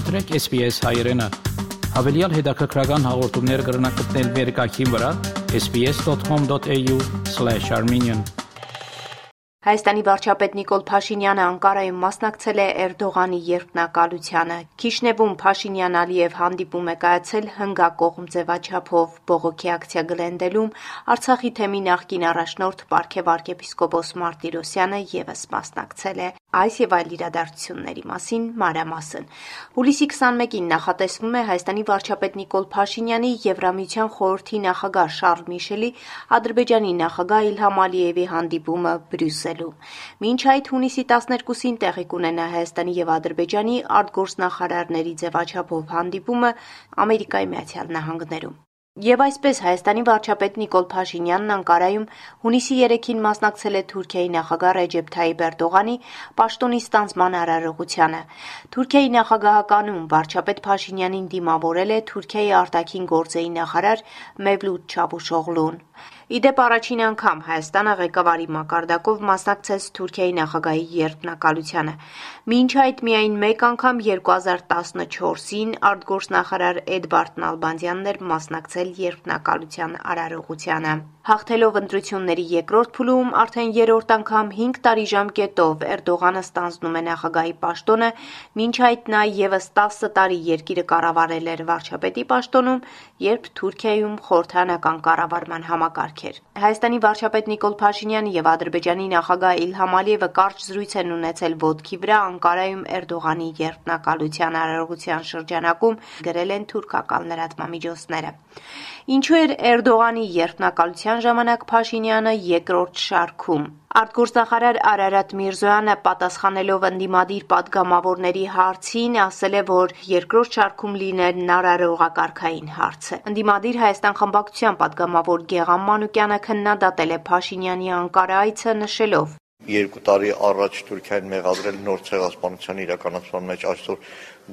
մտրեք SPS հայերեն։ Հավելյալ հետաքրքրական հաղորդումներ կգրնակցնել վերկայքին վրա sps.com.au/armenian Հայաստանի վարչապետ Նիկոլ Փաշինյանը Անկարայում մասնակցել է Էրդողանի երթնակալությանը։ Քիշնևում Փաշինյան-Ալիև հանդիպում է կայացել հնգակողմ ձևաչափով բողոքի ակցիա գլենդելում Արցախի թեմի նախկին առաջնորդ Պարքև arczepiskopos Մարտիրոսյանը եւս մասնակցել է։ Այս եւ այլ իրադարձությունների մասին մանրամասն։ Հուլիսի 21-ին նախատեսվում է Հայաստանի վարչապետ Նիկոլ Փաշինյանի Եվրամիության խորհրդի նախագահ Շարլ Միշելի Ադրբեջանի նախագահ Իլհամ Ալիևի հանդիպումը Բրյուսել ստեղծելու։ Մինչ այդ հունիսի 12-ին տեղի կունենա Հայաստանի եւ Ադրբեջանի արտգործնախարարների ձևաչափով հանդիպումը Ամերիկայի Միացյալ Նահանգներում։ Եվ այսպես Հայաստանի վարչապետ Նիկոլ Փաշինյանն Անկարայում հունիսի 3-ին մասնակցել է Թուրքիայի նախագահ Ռեջեփ Թայիպ Էրդողանի պաշտոնի ստանձնման արարողությանը։ Թուրքիայի նախագահականում վարչապետ Փաշինյանին դիմավորել է Թուրքիայի արտաքին գործերի նախարար Մևլութ Չավուշօղլուն։ Իդեպ առաջին անգամ Հայաստանը ղեկավարի մակարդակով մասնակցեց Թուրքիայի նախագահի երթնակալությանը։ Մինչ այդ միայն մեկ անգամ 2014-ին արտգործնախարար Էդվարդ Նալբանդյանն էր մասնակցել երթնակալության արարողությանը։ Հաղթելով ընտրությունների երկրորդ փուլում արդեն երրորդ անգամ 5 տարի ժամկետով Էրդողանը ստանձնում է նախագահի պաշտոնը, մինչ այդ նա եւս 10 տարի երկիրը կառավարել էր վարչապետի պաշտոնում, երբ Թուրքիայում խորհրդանական կառավարման համակարգ էր։ Հայաստանի վարչապետ Նիկոլ Փաշինյանը եւ Ադրբեջանի նախագահ Իլհամ Ալիևը կարճ զրույց են ունեցել ոտքի վրա Անկարայում Էրդողանի երթնակալության արարողության շրջանակում, գրել են թուրքական լրատվամիջոցները։ Ինչու էր Էրդողանի երթնակալության ժամանակ Փաշինյանը երկրորդ շարքում։ Արտգործնախարար Արարատ Միրզոյանը պատասխանելով ընդդիմադիր պատգամավորների հարցին ասել է, որ երկրորդ շարքում լինելն արարողակարգային հարց է։ Ընդդիմադիր Հայաստան խմբակցության պատգամավոր Գեղամ Մանուկյանը քննադատել է Փաշինյանի Անկարա այցը, նշելով. Երկու տարի առաջ Թուրքիան մեղադրել նոր ցեղասպանության իրականացման մեջ այսօր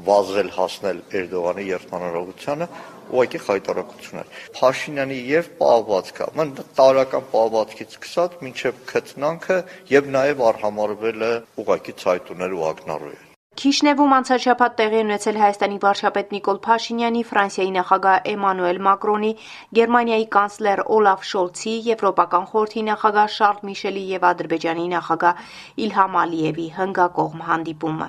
վազել հասնել Էրդողանի երթմանրողությանը ուղղակի խայտարակություն էր։ Փաշինյանի եւ պահվածքը, ման տարական պահվածքից սկսած մինչեւ քթնանքը եւ նաեւ արհամարվել է ուղղակի ցայտուներ ու ակնառու։ Քիշնևում անցաշաբաթ տեղի ունեցել Հայաստանի վարչապետ Նիկոլ Փաշինյանի, Ֆրանսիայի նախագահ Էմանուել Մակրոնի, Գերմանիայի կանցլեր Օլաֆ Շոլցի, Եվրոպական խորհրդի նախագահ Շարլ Միշելի եւ Ադրբեջանի նախագահ Իլհամ Ալիևի հնգակողմ հանդիպումը։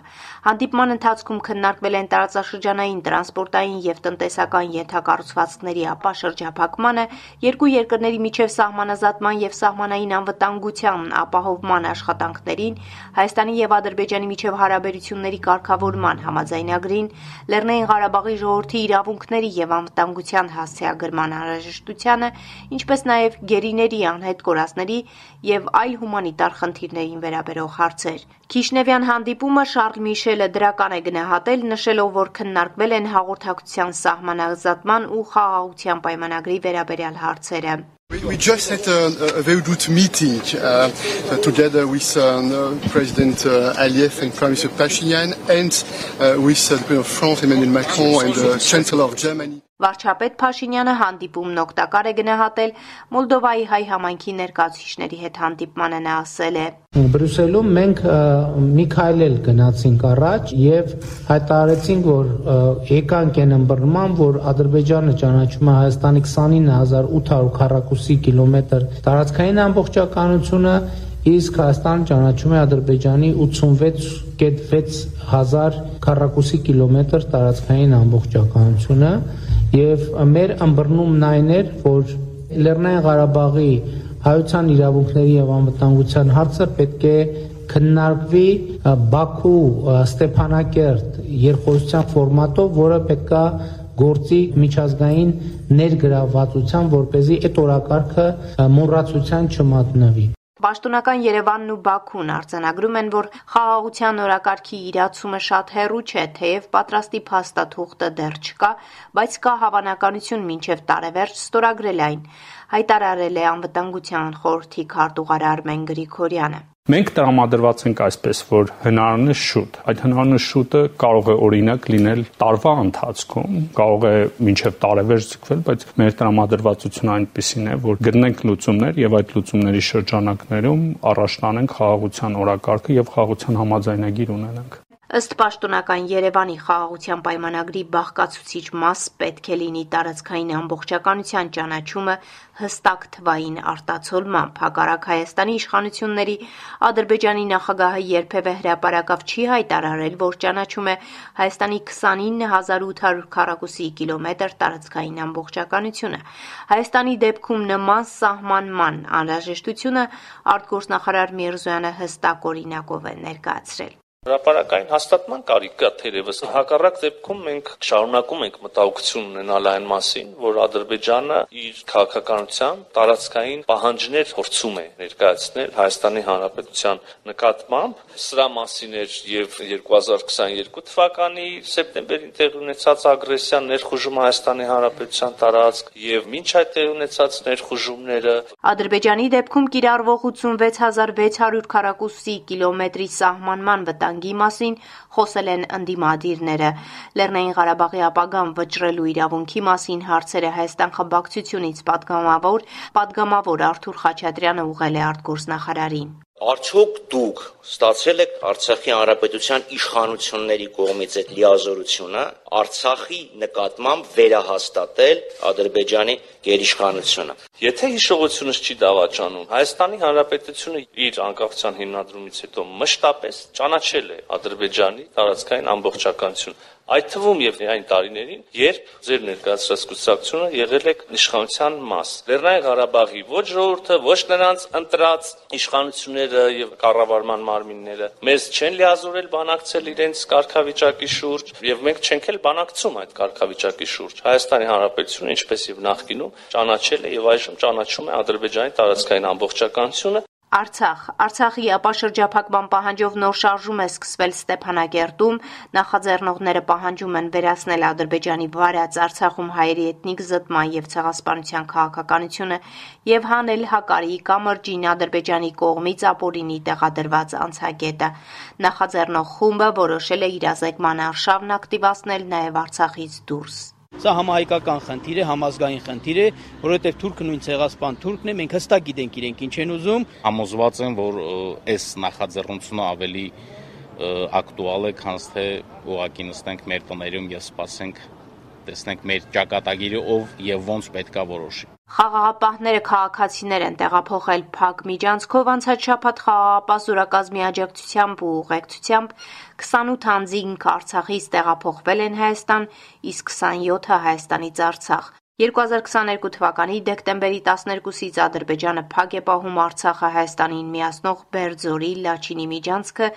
Հանդիպման ընթացքում քննարկվել են տարածաշրջանային տրանսպորտային եւ տնտեսական ենթակառուցվածքների ապաշրջափակմանը, երկու երկրների միջև սահմանազատման եւ սահմանային անվտանգության ապահովման աշխատանքներին, Հայաստանի եւ Ադրբեջանի միջև հարաբերությունների իրավունքների կարգավորման համաձայնագրին, Լեռնային Ղարաբաղի ժողովրդի իրավունքների եւ անվտանգության հասցեագրման անհրաժեշտությանը, ինչպես նաեւ գերիների անհետ կորածների եւ այլ հումանիտար խնդիրներին վերաբերող հարցեր։ Քիշնևյան հանդիպումը Շարլ Միշելը դրական է գնահատել, նշելով, որ քննարկվել են հաղորդակցության սահմանազատման ու խաղաղության պայմանագրի վերաբերյալ հարցերը։ We just had a, a very good meeting uh, together with um, President uh, Aliyev and Prime Minister Pashinyan and uh, with uh, the President of France, Emmanuel Macron, and the Chancellor of Germany. Վարչապետ Փաշինյանը հանդիպումն օգտակար է գնահատել Մոլդովայի հայ համայնքի ներկայացուցիչների հետ հանդիպմանը նա ասել է. Բրյուսելում մենք մի քայլ էլ գնացինք առաջ եւ հայտարարեցինք, որ եկանք այն ըմբռնման, որ Ադրբեջանը ճանաչում է Հայաստանի 29800 քառակուսի կիլոմետր տարածքային ամբողջականությունը, իսկ Հայաստանը ճանաչում է Ադրբեջանի 86.6 հազար քառակուսի կիլոմետր տարածքային ամբողջականությունը եւ մեր ըմբռնումն այն էր, որ Լեռնային Ղարաբաղի հայության իրավունքների եւ անվտանգության հարցը պետք է քննարկվի Բաքու Ստեփանակերտ երկխոսության ֆորմատով, որը պետքա գործի միջազգային ներգրավվածության, որ เป զի այդ օրակարգը մոռացության չմատնվի։ Պաշտոնական Երևանն ու Բաքուն արձանագրում են, որ խաղաղության օրակարգի իրացումը շատ հեռու չէ, թեև պատրաստի փաստաթուղթը դեռ չկա, բայց կա հավանականություն մինչև տարեվերջ ստորագրել այն, հայտարարել է Անվտանգության խորհրդի քարտուղար Արմեն Գրիգորյանը։ Մենք տրամադրված ենք այսպես, որ հնարինս շուտ, այդ հնարինս շուտը կարող է օրինակ լինել տարվա ընթացքում, կարող է մինչև տարեվերջ ձգվել, բայց մեր տրամադրվածությունը այնպեսին է, որ գտնենք լուծումներ եւ այդ լուծումների շրջանակներում առաջ տանենք խաղաղության օրակարգը եւ խաղաղության համաձայնագիր ունենանք։ Ըստ պաշտոնական Երևանի խաղաղության պայմանագրի բաղկացուցիչ մաս պետք է լինի տարածքային ամբողջականության ճանաչումը հստակ թվային արտացոլմամբ։ Հակառակ Հայաստանի իշխանությունների Ադրբեջանի նախագահը երբևէ հրապարակավ չի հայտարարել, որ ճանաչում է Հայաստանի 29800 քառակուսի կիլոմետր տարածքային ամբողջականությունը։ Հայաստանի դեպքում նման սահմանման անհրաժեշտությունը արտգործնախարար Միրզոյանը հստակ օրինակով է ներկայացրել։ Հրապարակային հաստատման կարիք կա թերևս։ Հակառակ դեպքում մենք շարունակում ենք մտահոգություն ունենալ այն մասին, որ Ադրբեջանը իր քաղաքականության տարածքային պահանջներ փորձում է ներկայացնել Հայաստանի Հանրապետության նկատմամբ։ Սրա մասին էր եւ 2022 թվականի սեպտեմբերին տեղի ունեցած ագրեսիան ներխուժումը Հայաստանի Հանրապետության տարածք եւ մինչ այդ տեղի ունեցած ներխուժումները։ Ադրբեջանի դեպքում կիրառվող 86600 քառակուսի կիլոմետրի սահմանման վտանգ վտանգի մասին խոսել են ընդդիմադիրները։ Լեռնային Ղարաբաղի ապագան վճռելու իրավունքի մասին հարցերը Հայաստան խմբակցությունից պատգամավոր պատգամավոր Արթուր Խաչատրյանը ուղղել է արտգործնախարարին։ Արդյոք դուք ստացել եք Արցախի հանրապետության իշխանությունների կողմից այդ լիազորությունը Արցախի նկատմամբ վերահաստատել Ադրբեջանի գերիշխանությունը։ Եթե հիշողությունս չի դավաճանում, Հայաստանի Հանրապետությունը իր անկախության հիմնադրումից հետո մշտապես ճանաչել է Ադրբեջանի տարածքային ամբողջականությունը այդ թվում եւ այն տարիներին, երբ ձեր ներկայացրած կուսակցությունը եղել է իշխանության մաս։ Լեռնային Ղարաբաղի ոչ ժողովուրդը, ոչ նրանց ընտրած իշխանությունները եւ կառավարման մարմինները մեզ չեն լիազորել բանակցել իրենց կարգավիճակի շուրջ եւ մենք չենք էլ բանակցում այդ կարգավիճակի շուրջ։ Հայաստանի Հանրապետությունը, ինչպես եւ նախկինում, ճանաչել է եւ այժմ ճանաչում է Ադրբեջանի տարածքային ամբողջականությունը Արցախ. Արցախի ապաշրջափակման պահանջով նոր շարժում է սկսվել Ստեփանագերտում։ Նախաձեռնողները պահանջում են վերացնել Ադրբեջանի վարած Արցախում հայերի էթնիկ զտման եւ ցեղասպանության քաղաքականությունը եւ հանել Հակարի կամրջին Ադրբեջանի կողմից ապօրինի տեղադրված անցագետը։ Նախաձեռնող խումբը որոշել է իրազեկման արշավն ակտիվացնել նաեւ Արցախից դուրս։ Սա համահայկական խնդիր է, համազգային խնդիր է, որովհետև թուրքը նույն ցեղասպան թուրքն է, մենք հստակ գիտենք իրենք ինչ են ուզում։ Համոզված եմ, որ այս նախաձեռնությունը ավելի ակտուալ է, քան թե ուղակի նստենք մեր տներում եւ սպասենք տեսնենք մեր ճակատագիրը ով եւ ոնց պետքա որոշի։ Խաղաղապահները քաղաքացիներ են տեղափոխել Փակ միջանցքով անցած շաբաթ խաղաղապահ զորակազմի աջակցությամբ ու ուղեկցությամբ 28 անձինք Արցախից տեղափոխվել են Հայաստան, իսկ 27-ը Հայաստանից Արցախ։ 2022 թվականի դեկտեմբերի 12-ից Ադրբեջանը փակ է պահում Արցախը Հայաստանին միացնող Բերձորի Լաչինի միջանցքը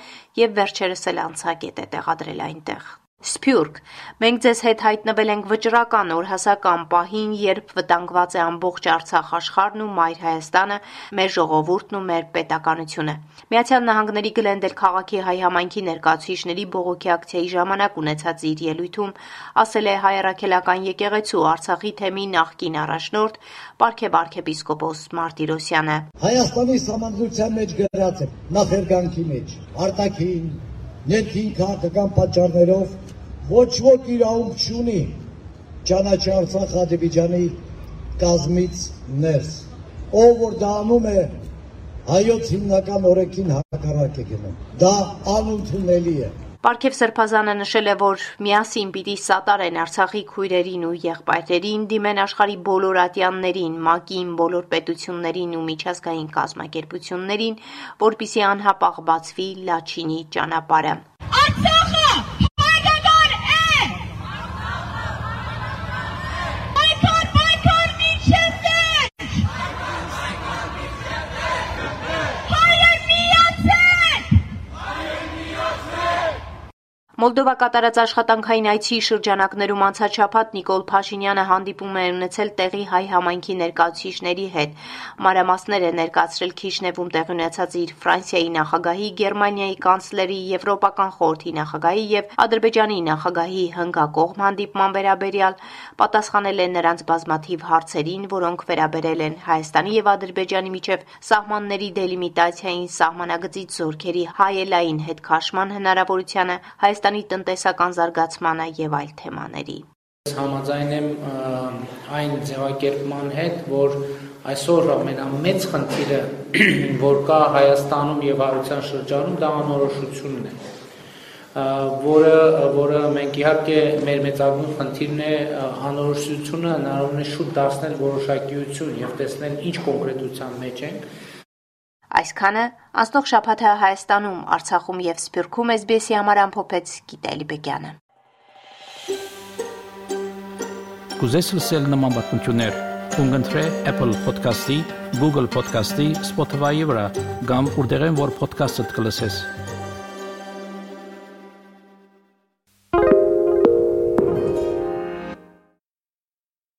եւ վերջերս էլ անցագետ է տեղադրել այնտեղ։ Սփյուռք։ Մենք ձեզ հետ հայտնվել ենք վճռական օրհասական պահին, երբ վտանգված է ամբողջ Արցախ աշխարհն ու Մայր Հայաստանը, մեր ժողովուրդն ու մեր պետականությունը։ Միացյալ Նահանգների Գլենդել քաղաքի հայ համայնքի ներկայացուցիչների բողոքի ակցիայի ժամանակ ունեցած իր ելույթում ասել է հայ առաքելական եկեղեցու Արցախի թեմի նախկին առաջնորդ Պարքև arczepiskopos Մարտիրոսյանը։ Հայաստանի համանդրության մեջ գրած է նախերգանքի մեջ արտաքին ներքին քաղաքական պատճառներով ոչ ոք իրավունք չունի ճանաչի Արցախ Ադրբեջանի կազմից ներս։ Ով որ դա անում է, հայոց հիմնական օրենքին հակառակ է գնում։ Դա անընդունելի է։ Պարքև Սրբազանը նշել է, որ միասին պիտի սատարեն Արցախի քույրերին ու եղբայրերին, դիմեն աշխարի բոլոր ատյաններին, ՄԱԿ-ին, բոլոր պետություններին ու միջազգային կազմակերպություններին, որպիսի անհապաղ բացվի Լաչինի ճանապարհը։ Արցախը Մոլդովա կատարած աշխատանքային այցի շրջանակներում անցած շաբաթ Նիկոլ Փաշինյանը հանդիպում է ունեցել տեղի հայ համայնքի ներկայացուցիչների հետ։ Մանրամասներ է ներկայացրել Քիշնևում տեղի ունեցած իր Ֆրանսիայի նախագահի, Գերմանիայի կանցլերի, Եվրոպական խորհրդի նախագահի եւ Ադրբեջանի նախագահի հնգակողմ հանդիպման վերաբերյալ, պատասխանել է նրանց բազմաթիվ հարցերին, որոնք վերաբերել են Հայաստանի եւ Ադրբեջանի միջև սահմանների դելիմիտացիային, սահմանագծից զորքերի հայելային հետ քաշման հնարավորությանը, Հայաստանի Հայաստանի տնտեսական զարգացմանը եւ այլ թեմաների։ Համաձայն եմ այն ձևակերպման հետ, որ այսօր ամենամեծ խնդիրը, որ կա Հայաստանում եւ Արցախ շրջանում, դա անորոշությունն է։ որը որը մենք իհարկե մեր մեծագույն խնդիրն է անորոշությունը հնարավորինս շուտ դարձնել որոշակիություն եւ տեսնել ինչ կոնկրետության մեջ ենք Այսքանը անցնող շաբաթը Հայաստանում, Արցախում եւ Սփյուռքում SBS-ի համար ամփոփեց Գիտալի Բեկյանը։ Կուզես լսել նման բանություններ, կընտրե Apple Podcast-ի, Google Podcast-ի, Spotify-ի վրա, կամ որտեղեն որ podcast-ը դուք լսես։